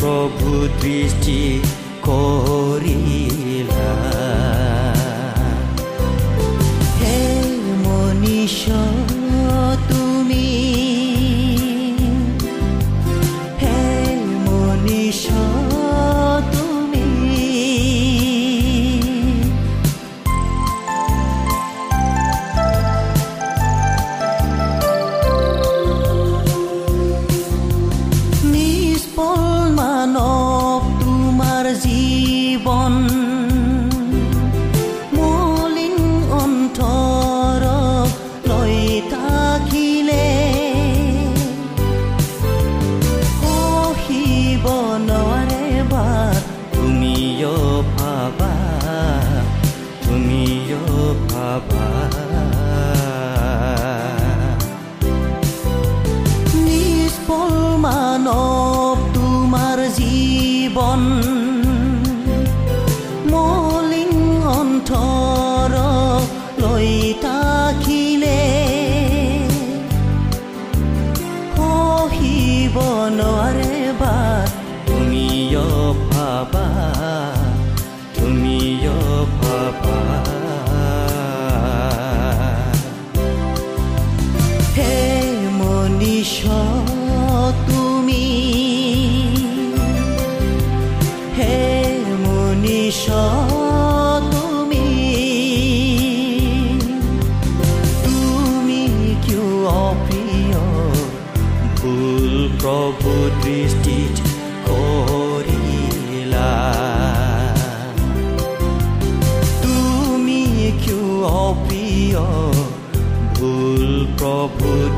ভুল প্ৰভু দৃষ্টি কৰিলা নিষ্ফল মানৱ তোমাৰ জীৱন মলিন অন্তৰ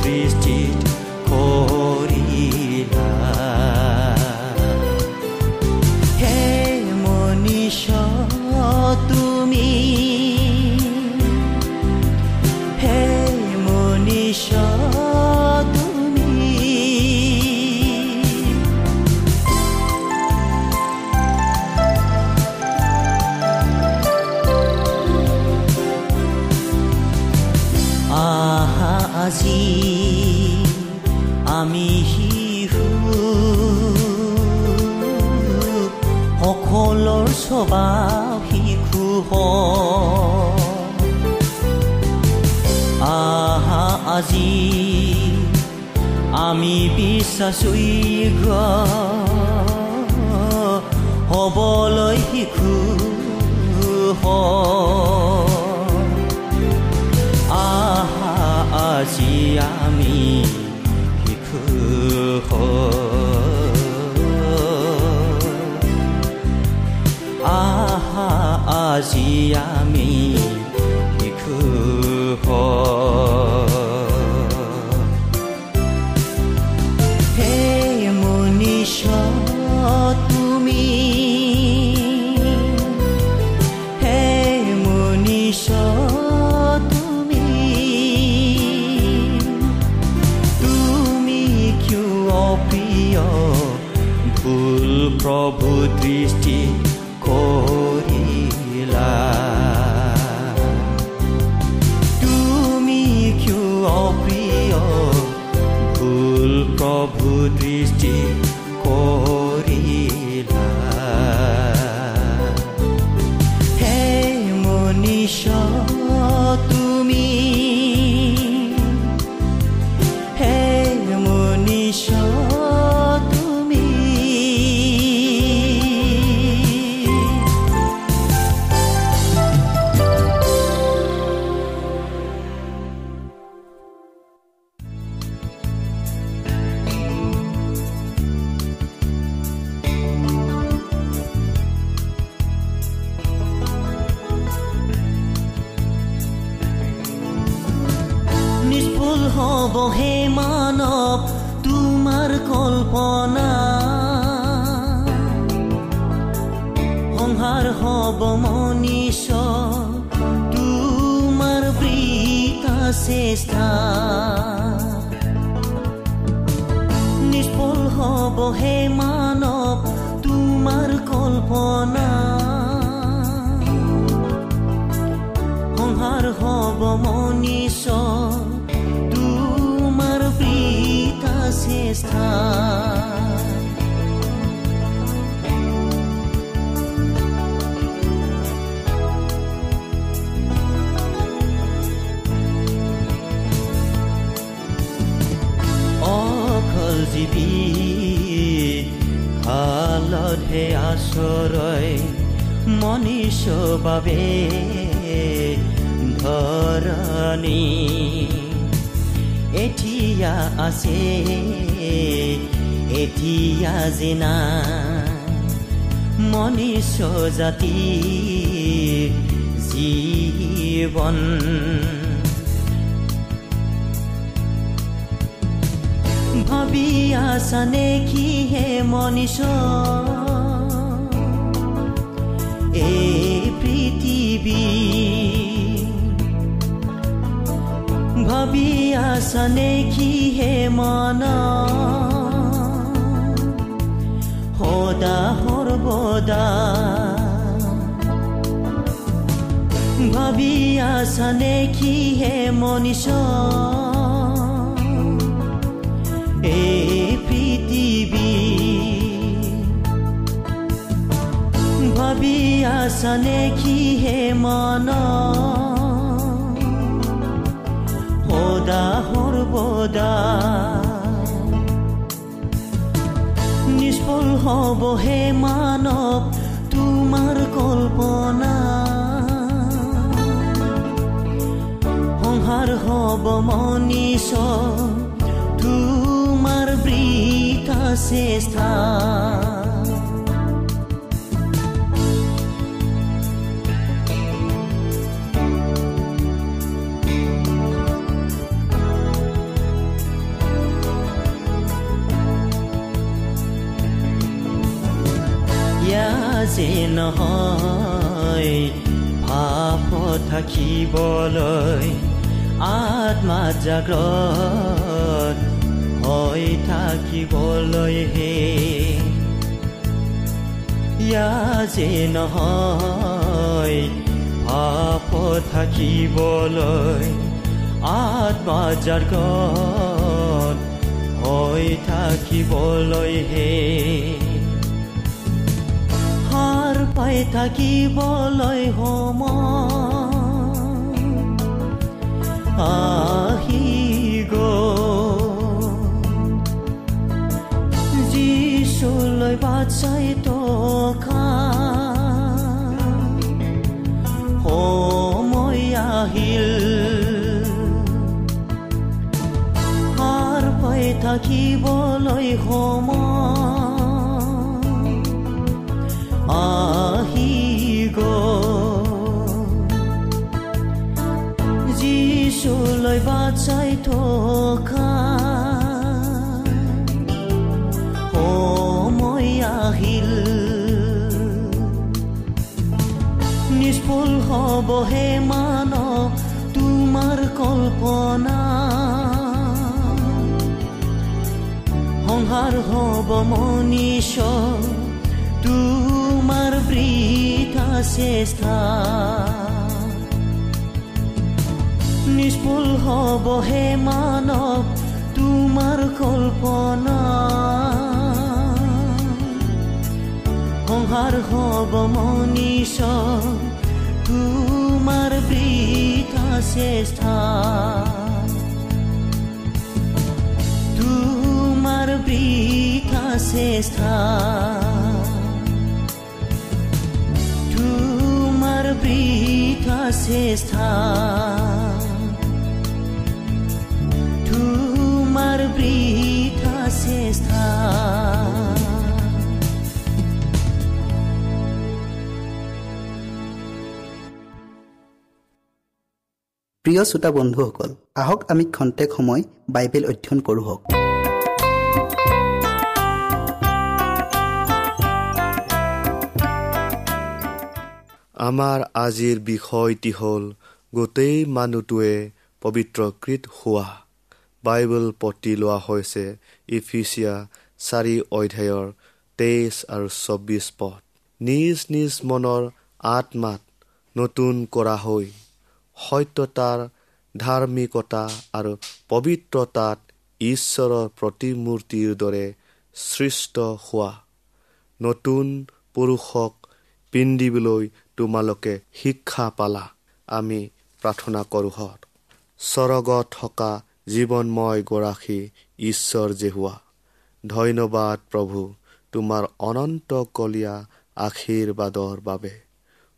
প্ৰভু আমি বিশ্বাসযোগ্য হ'বলৈ শিশু হয়। আহা আজি আমি শিশু আহা আজি আমি শিশু প্ৰভু সংহাৰ হব মনীষ। তোমাৰ বৃতা চেষ্টা নিষ্ফল হব হে মানৱ তোমাৰ কল্পনা। সংহাৰ হব মনীষ তোমাৰ প্ৰীতা চেষ্টা ভালতহে আশ্ৰয় মনীষ বাবে ধৰণী এতিয়া আছে এতিয়া জিনা। মনীষ জাতি জীৱন। ভাবি আছানে কি হে মনীষ? এই পৃথিৱী ভাবি আছানে কি হে মন সদা সৰ্বদা ভাবি আছানে কি হে মনীষ ভাবি আছানে কি হে মন সদা সৰ্বদা নিষ্ফল হব হে মানৱ তোমাৰ কল্পনা সংহাৰ হব মনীষ তোমাৰ বৃথা চেষ্টা ইয়াজে নহয়। পাপ থাকিবলৈ আত্মা জাগ্ৰত হৈ থাকিবলৈ হে। ইয়াজে নহয়। পাপ থাকিবলৈ আত্মা জাগ্ৰত হৈ থাকিবলৈ হে। পাই থাকিবলৈ সময় আহি যিচুলৈ বাট টকা সময় আহিল। সাৰ পাই থাকিবলৈ সময় বাট চাই থকা আহিল নিষ্ফল হবহে মানৱ তোমাৰ কল্পনা সংহাৰ হব মনীষ তোৰ চেষ্টা নিষ্ফল হবহে মানৱ তোমাৰ কল্পনা। সংসাৰ হব মনীষ তোমাৰ বৃথা চেষ্টা তোমাৰ বৃথা চেষ্টা তোমাৰ বৃথা চেষ্টা প্ৰিয় শ্ৰোতা বন্ধুসকল আহক আমি খন্তেক সময় বাইবেল অধ্যয়ন কৰোঁ হওক। আমাৰ আজিৰ বিষয়টি হ'ল গোটেই মানুহটোৱে পবিত্ৰকৃত হোৱা। বাইবেল পতি লোৱা হৈছে ইফিচিয়া চাৰি অধ্যায়ৰ তেইছ আৰু চৌব্বিছ পদ। নিজ নিজ মনৰ আত্মাত নতুন কৰা হৈ সত্যতাৰ ধাৰ্মিকতা আৰু পবিত্ৰতাত ঈশ্বৰৰ প্ৰতিমূৰ্তিৰ দৰে সৃষ্ট হোৱা। নতুন পুৰুষক পিন্ধিবলৈ তোমালোকে শিক্ষা পালা। আমি প্ৰাৰ্থনা কৰোঁ হত। স্বৰ্গত থকা জীৱনময় গৰাকী ঈশ্বৰ জেহুৱা ধন্যবাদ প্ৰভু তোমাৰ অনন্ত কলীয়া আশীৰ্বাদৰ বাবে।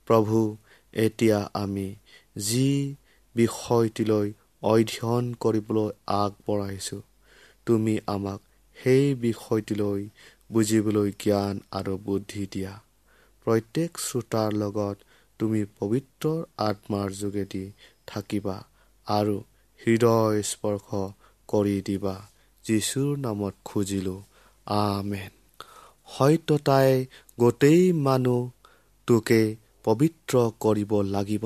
প্ৰভু এতিয়া আমি যি বিষয়টিলৈ অধ্যয়ন কৰিবলৈ আগবঢ়াইছোঁ তুমি আমাক সেই বিষয়টিলৈ বুজিবলৈ জ্ঞান আৰু বুদ্ধি দিয়া। প্ৰত্যেক শ্ৰোতাৰ লগত তুমি পবিত্ৰ আত্মাৰ যোগেদি থাকিবা আৰু হৃদয় স্পৰ্শ কৰি দিবা। যীশুৰ নামত খুজিলোঁ আমেন। সত্যতাই গোটেই মানুহটোকে পবিত্ৰ কৰিব লাগিব।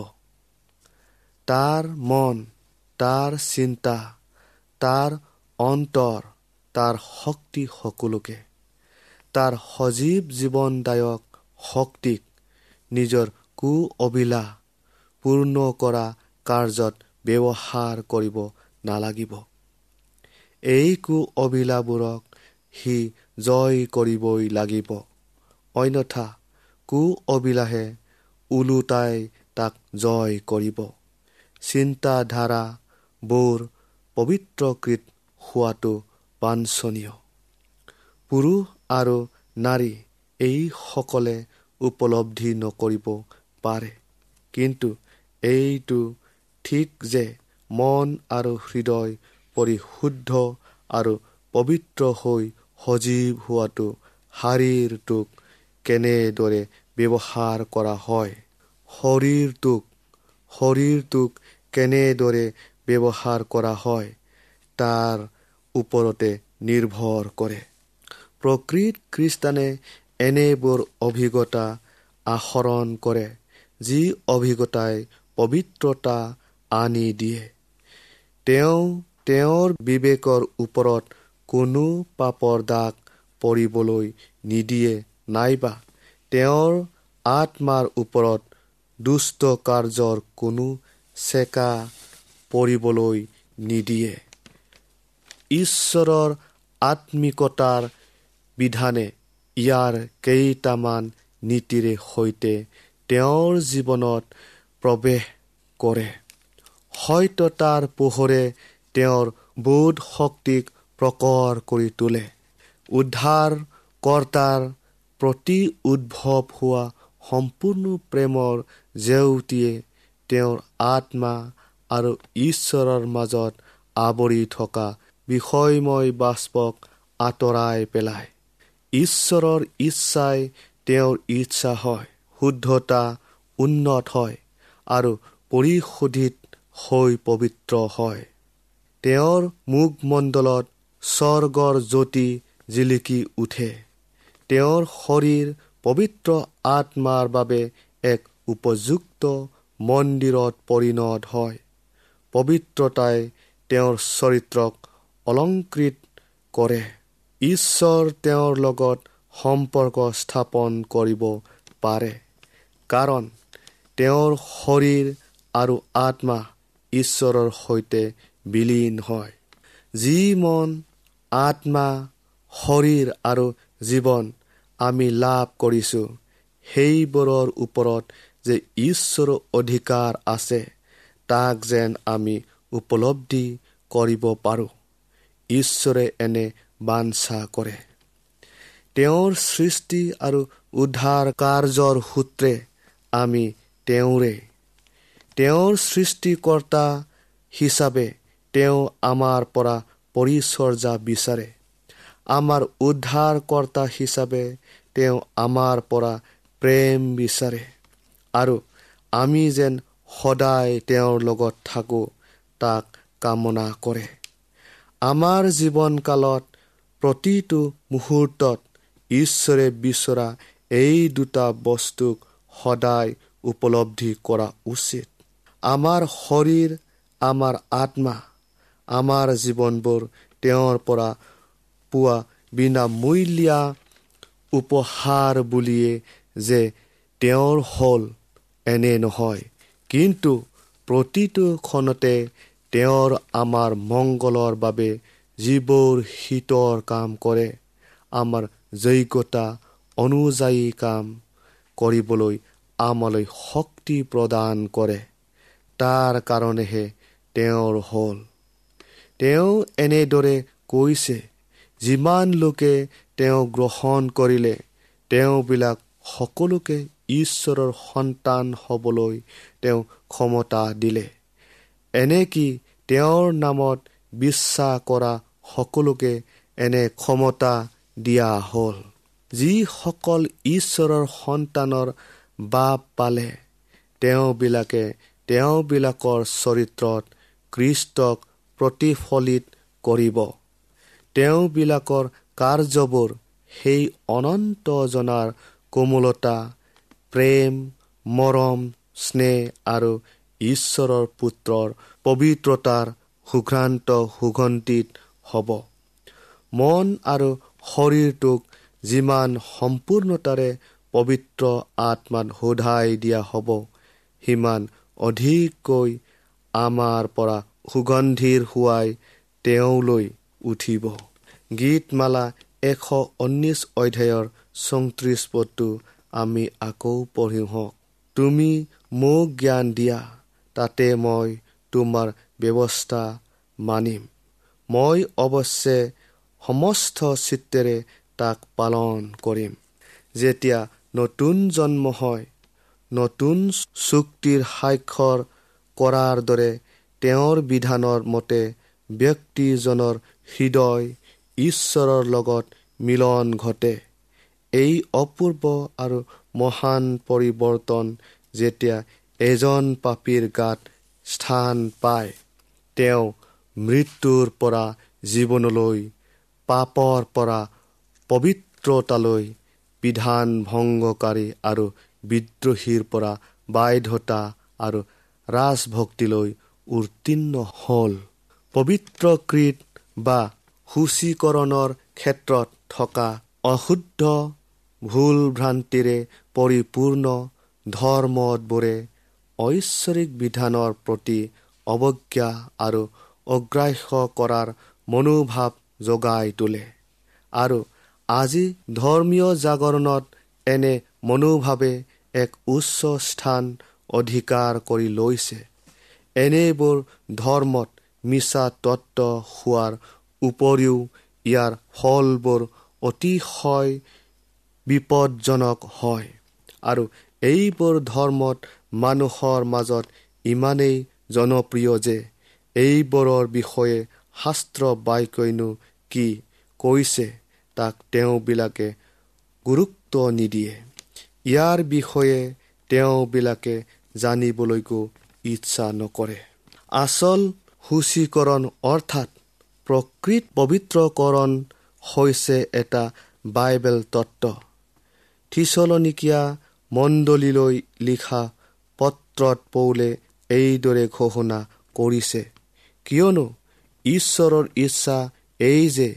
তাৰ মন তাৰ চিন্তা তাৰ অন্তৰ তাৰ শক্তি সকলোকে। তাৰ সজীৱ জীৱনদায়ক শক্তিক নিজৰ কু অভিলা পূৰ্ণ কৰা কাৰ্যত ব্যৱহাৰ কৰিব নালাগিব। এই কু অভিলাবোৰক সি জয় কৰিবই লাগিব। অন্যথা কু অভিলাষে ওলোটাই তাক জয় কৰিব। চিন্তাধাৰাবোৰ পবিত্ৰকৃত হোৱাটো বাঞ্ছনীয়। পুৰুষ আৰু নাৰী এইসকলে উপলব্ধি নকৰিব পাৰে। কিন্তু এইটো ঠিক যে মন আৰু হৃদয় পৰিশুদ্ধ আৰু পবিত্ৰ হৈ সজীৱ হোৱাটো শাৰীৰটোক কেনেদৰে ব্যৱহাৰ কৰা হয়? শৰীৰটোক শৰীৰটোক কেনেদৰে ব্যৱহাৰ কৰা হয় তাৰ ওপৰতে নিৰ্ভৰ কৰে। প্ৰকৃত খ্ৰীষ্টানে এনেবোৰ অভিজ্ঞতা আহৰণ কৰে যি অভিজ্ঞতাই পবিত্ৰতা আনি দিয়ে। তেওঁ তেওঁৰ বিবেকৰ ওপৰত কোনো পাপৰ দাগ পৰিবলৈ নিদিয়ে নাইবা তেওঁৰ আত্মাৰ ওপৰত দুষ্ট কাৰ্যৰ কোনো চেকা পৰিবলৈ নিদিয়ে। ঈশ্বৰৰ আত্মিকতাৰ বিধানে ইয়াৰ কেইটামান নীতিৰে সৈতে তেওঁৰ জীৱনত প্ৰৱেশ কৰে। সত্যতাৰ পোহৰে তেওঁৰ বোধ শক্তিক প্ৰকৰ কৰি তোলে। উদ্ধাৰ কৰ্তাৰ প্ৰতি উদ্ভৱ হোৱা সম্পূৰ্ণ প্ৰেমৰ জেউতিয়ে তেওঁৰ আত্মা আৰু ঈশ্বৰৰ মাজত আৱৰি থকা বিষয়ময় বাষ্পক আঁতৰাই পেলায়। ঈশ্বৰৰ ইচ্ছাই তেওঁৰ ইচ্ছা হয় শুদ্ধতা উন্নত হয় আৰু পৰিশোধিত হৈ পবিত্ৰ হয়। তেওঁৰ মুখমণ্ডলত স্বৰ্গৰ জ্যোতি জিলিকি উঠে। তেওঁৰ শৰীৰ পবিত্ৰ আত্মাৰ বাবে এক উপযুক্ত মন্দিৰত পৰিণত হয়। পবিত্ৰতাই তেওঁৰ চৰিত্ৰক অলংকৃত কৰে। ঈশ্বৰ তেওঁৰ লগত সম্পৰ্ক স্থাপন কৰিব পাৰে কাৰণ তেওঁৰ শৰীৰ আৰু আত্মা ঈশ্বৰৰ সৈতে বিলীন হয়। যি মন আত্মা শৰীৰ আৰু জীৱন আমি লাভ কৰিছোঁ সেইবোৰৰ ওপৰত যে ঈশ্বৰৰ অধিকাৰ আছে তাক যেন আমি উপলব্ধি কৰিব পাৰোঁ। ঈশ্বৰে এনে বাঞ্ছা কৰে। তেওঁৰ সৃষ্টি আৰু উদ্ধাৰ কাৰ্যৰ সূত্ৰে আমি তেওঁৰে। তেওঁৰ সৃষ্টিকৰ্তা হিচাপে তেওঁ আমাৰ পৰা পৰিচৰ্যা বিচাৰে। আমাৰ উদ্ধাৰকৰ্তা হিচাপে তেওঁ আমাৰ পৰা প্ৰেম বিচাৰে। আৰু আমি যেন সদায় তেওঁৰ লগত থাকোঁ তাক কামনা কৰে। আমাৰ জীৱনকালত প্ৰতিটো মুহূৰ্তত ঈশ্বৰে বিচৰা এই দুটা বস্তুক সদায় উপলব্ধি কৰা উচিত। আমাৰ শৰীৰ আমাৰ আত্মা আমাৰ জীৱনবোৰ তেওঁৰ পৰা পোৱা বিনামূলীয়া উপহাৰ বুলিয়ে যে তেওঁৰ হ'ল এনে নহয়। কিন্তু প্ৰতিটো ক্ষণতে তেওঁৰ আমাৰ মংগলৰ বাবে যিবোৰ শীতৰ কাম কৰে আমাৰ যোগ্যতা অনুযায়ী কাম কৰিবলৈ আমালৈ শক্তি প্ৰদান কৰে। তাৰ কাৰণেহে তেওঁৰ হ'ল। তেওঁ এনেদৰে কৈছে যিমান লোকে তেওঁ গ্ৰহণ কৰিলে তেওঁবিলাক সকলোকে ঈশ্বৰৰ সন্তান হ'বলৈ তেওঁ ক্ষমতা দিলে। এনেকি তেওঁৰ নামত বিশ্বাস কৰা সকলোকে এনে ক্ষমতা দিয়া হ'ল? যিসকল ঈশ্বৰৰ সন্তানৰ বাপ পালে তেওঁবিলাকে তেওঁবিলাকৰ চৰিত্ৰত কৃষ্টক প্ৰতিফলিত কৰিব। তেওঁবিলাকৰ কাৰ্যবোৰ সেই অনন্ত জনাৰ কোমলতা প্ৰেম মৰম স্নেহ আৰু ঈশ্বৰৰ পুত্ৰৰ পবিত্ৰতাৰ সুঘ্ৰান্ত সুগন্ধিত হ'ব। মন আৰু শৰীৰটোক যিমান সম্পূৰ্ণতাৰে পবিত্ৰ আত্মাত সোধাই দিয়া হ'ব সিমান অধিককৈ আমাৰ পৰা সুগন্ধিৰ হোৱাই তেওঁলৈ উঠিব। গীতমালা এশ ঊনৈছ অধ্যায়ৰ চৌত্ৰিছ পদটো আমি আকৌ পঢ়িও হওক। তুমি মোক জ্ঞান দিয়া তাতে মই তোমাৰ ব্যৱস্থা মানিম। মই অৱশ্যে সমস্ত চিত্তেৰে তাক পালন কৰিম। যেতিয়া নতুন জন্ম হয় নতুন চুক্তিৰ স্বাক্ষৰ কৰাৰ দৰে তেওঁৰ বিধানৰ মতে ব্যক্তিজনৰ হৃদয় ঈশ্বৰৰ লগত মিলন ঘটে। এই অপূৰ্ব আৰু মহান পৰিৱৰ্তন যেতিয়া এজন পাপীৰ গাত স্থান পায় তেওঁ মৃত্যুৰ পৰা জীৱনলৈ পাপৰ পৰা পবিত্ৰতালৈ বিধান ভংগকাৰী আৰু বিদ্ৰোহীৰ পৰা বাধ্যতা আৰু ৰাজভক্তিলৈ উত্তীৰ্ণ হ'ল। পবিত্ৰকৃত বা সূচীকৰণৰ ক্ষেত্ৰত থকা অশুদ্ধ ভুল ভ্ৰান্তিৰে পৰিপূৰ্ণ ধৰ্মবোৰে ঐশ্বৰিক বিধানৰ প্ৰতি অৱজ্ঞা আৰু অগ্ৰাহ্য কৰাৰ মনোভাৱ জগাই তোলে। আৰু আজি ধৰ্মীয় জাগৰণত এনে মনোভাৱে এক উচ্চ স্থান অধিকাৰ কৰি লৈছে। এনেবোৰ ধৰ্মত মিছা তত্ত্ব হোৱাৰ উপৰিও ইয়াৰ ফলবোৰ অতিশয় বিপদজনক হয়। আৰু এইবোৰ ধৰ্মত মানুহৰ মাজত ইমানেই জনপ্ৰিয় যে এইবোৰৰ বিষয়ে শাস্ত্ৰ বাক্যইনো কি কৈছে তাক তেওঁবিলাকে গুৰুত্ব নিদিয়ে। ইয়াৰ বিষয়ে তেওঁবিলাকে জানিবলৈকো ইচ্ছা নকৰে। আচল সূচীকৰণ অৰ্থাৎ প্ৰকৃত পবিত্ৰকৰণ হৈছে এটা বাইবেল তত্ত্ব। থিচলনিকীয়া মণ্ডলীলৈ লিখা পত্ৰত পৌলে এইদৰে ঘোষণা কৰিছে কিয়নো ঈশ্বৰৰ ইচ্ছা এই যে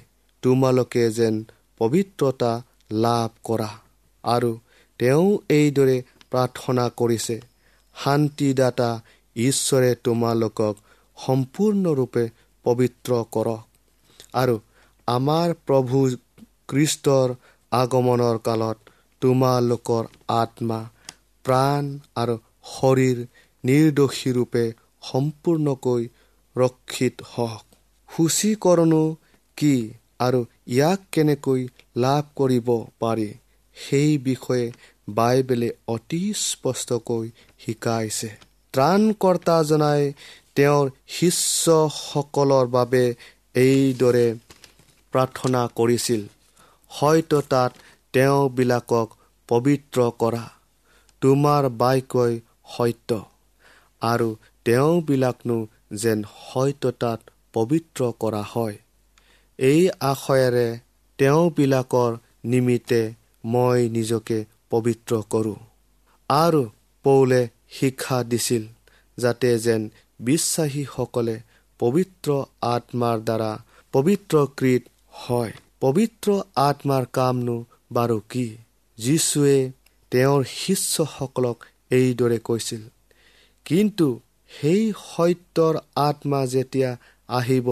তোমালোকে যেন পবিত্ৰতা লাভ কৰা আৰু তেওঁ এইদৰে প্ৰাৰ্থনা কৰিছে শান্তিদাতা ঈশ্বৰে তোমালোকক সম্পূৰ্ণৰূপে পবিত্ৰ কৰক আৰু আমাৰ প্ৰভু কৃষ্টৰ আগমনৰ কালত তোমালোকৰ আত্মা প্ৰাণ আৰু শৰীৰ নিৰ্দোষীৰূপে সম্পূৰ্ণকৈ ৰক্ষিত হওক। সূচীকৰণো কি আৰু ইয়াক কেনেকৈ লাভ কৰিব পাৰি সেই বিষয়ে বাইবেলে অতি স্পষ্টকৈ শিকাইছে। ত্ৰাণকৰ্তাজনাই তেওঁৰ শিষ্যসকলৰ বাবে এইদৰে প্ৰাৰ্থনা কৰিছিল। হয়তো তাত তেওঁবিলাকক পবিত্ৰ কৰা তোমাৰ বাক্যই সত্য। আৰু তেওঁবিলাকনো যেন সত্যতাত পবিত্ৰ কৰা হয়। এই আশয়েৰে তেওঁবিলাকৰ নিমিত্তে মই নিজকে পবিত্ৰ কৰোঁ। আৰু পৌলে শিক্ষা দিছিল যাতে যেন বিশ্বাসীসকলে পবিত্ৰ আত্মাৰ দ্বাৰা পবিত্ৰকৃত হয়। পবিত্ৰ আত্মাৰ কামনো বাৰু কি যীশুৱে তেওঁৰ শিষ্যসকলক এইদৰে কৈছিল কিন্তু সেই সত্যৰ আত্মা যেতিয়া আহিব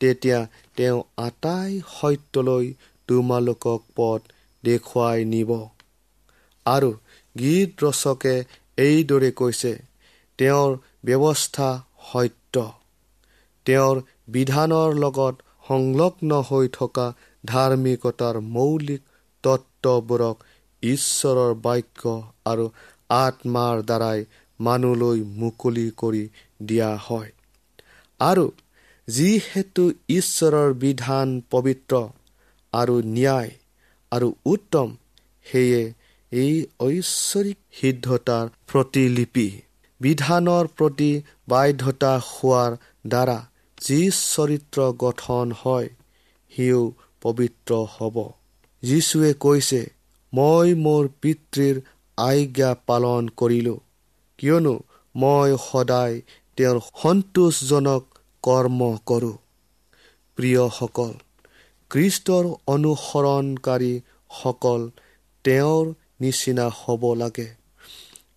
তেতিয়া তেওঁ আটাই সত্যলৈ তোমালোকক পথ দেখুৱাই নিব। আৰু গীত ৰচকে এইদৰে কৈছে তেওঁৰ ব্যৱস্থা সত্য। তেওঁৰ বিধানৰ লগত সংলগ্ন হৈ থকা ধাৰ্মিকতাৰ মৌলিক তত্ত্ববোৰক ঈশ্বৰৰ বাক্য আৰু আত্মাৰ দ্বাৰাই মানুহলৈ মুকলি কৰি দিয়া হয়। আৰু যিহেতু ঈশ্বৰৰ বিধান পবিত্ৰ আৰু ন্যায় আৰু উত্তম সেয়ে এই ঐশ্বৰিক সিদ্ধতাৰ প্ৰতিলিপি বিধানৰ প্ৰতি বাধ্যতা হোৱাৰ দ্বাৰা যি চৰিত্ৰ গঠন হয় সিও পবিত্ৰ হ'ব। যীশুৱে কৈছে মই মোৰ পিতৃৰ আজ্ঞা পালন কৰিলোঁ। কিয়নো মই সদায় তেওঁৰ সন্তোষজনক কৰ্ম কৰোঁ। প্ৰিয়সকল কৃষ্টৰ অনুসৰণকাৰীসকল তেওঁৰ নিচিনা হ'ব লাগে।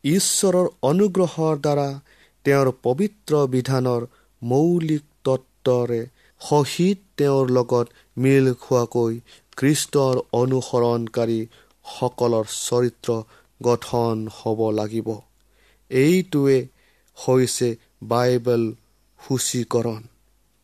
ঈশ্বৰৰ অনুগ্ৰহৰ দ্বাৰা তেওঁৰ পবিত্ৰ বিধানৰ মৌলিক তত্বৰে সহিত তেওঁৰ লগত মিল খোৱাকৈ কৃষ্টৰ অনুসৰণকাৰীসকলৰ চৰিত্ৰ গঠন হ'ব লাগিব। এইটোৱে হৈছে বাইবেল সূচীকৰণ।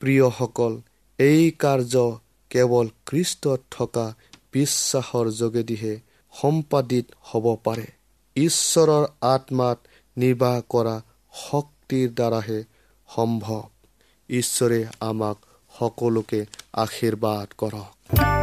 প্ৰিয়সকল এই কাৰ্য কেৱল খ্ৰীষ্টত থকা বিশ্বাসৰ যোগেদিহে সম্পাদিত হ'ব পাৰে। ঈশ্বৰৰ আত্মাত নিৰ্বাহ কৰা শক্তিৰ দ্বাৰাহে সম্ভৱ। ঈশ্বৰে আমাক সকলোকে আশীৰ্বাদ কৰক।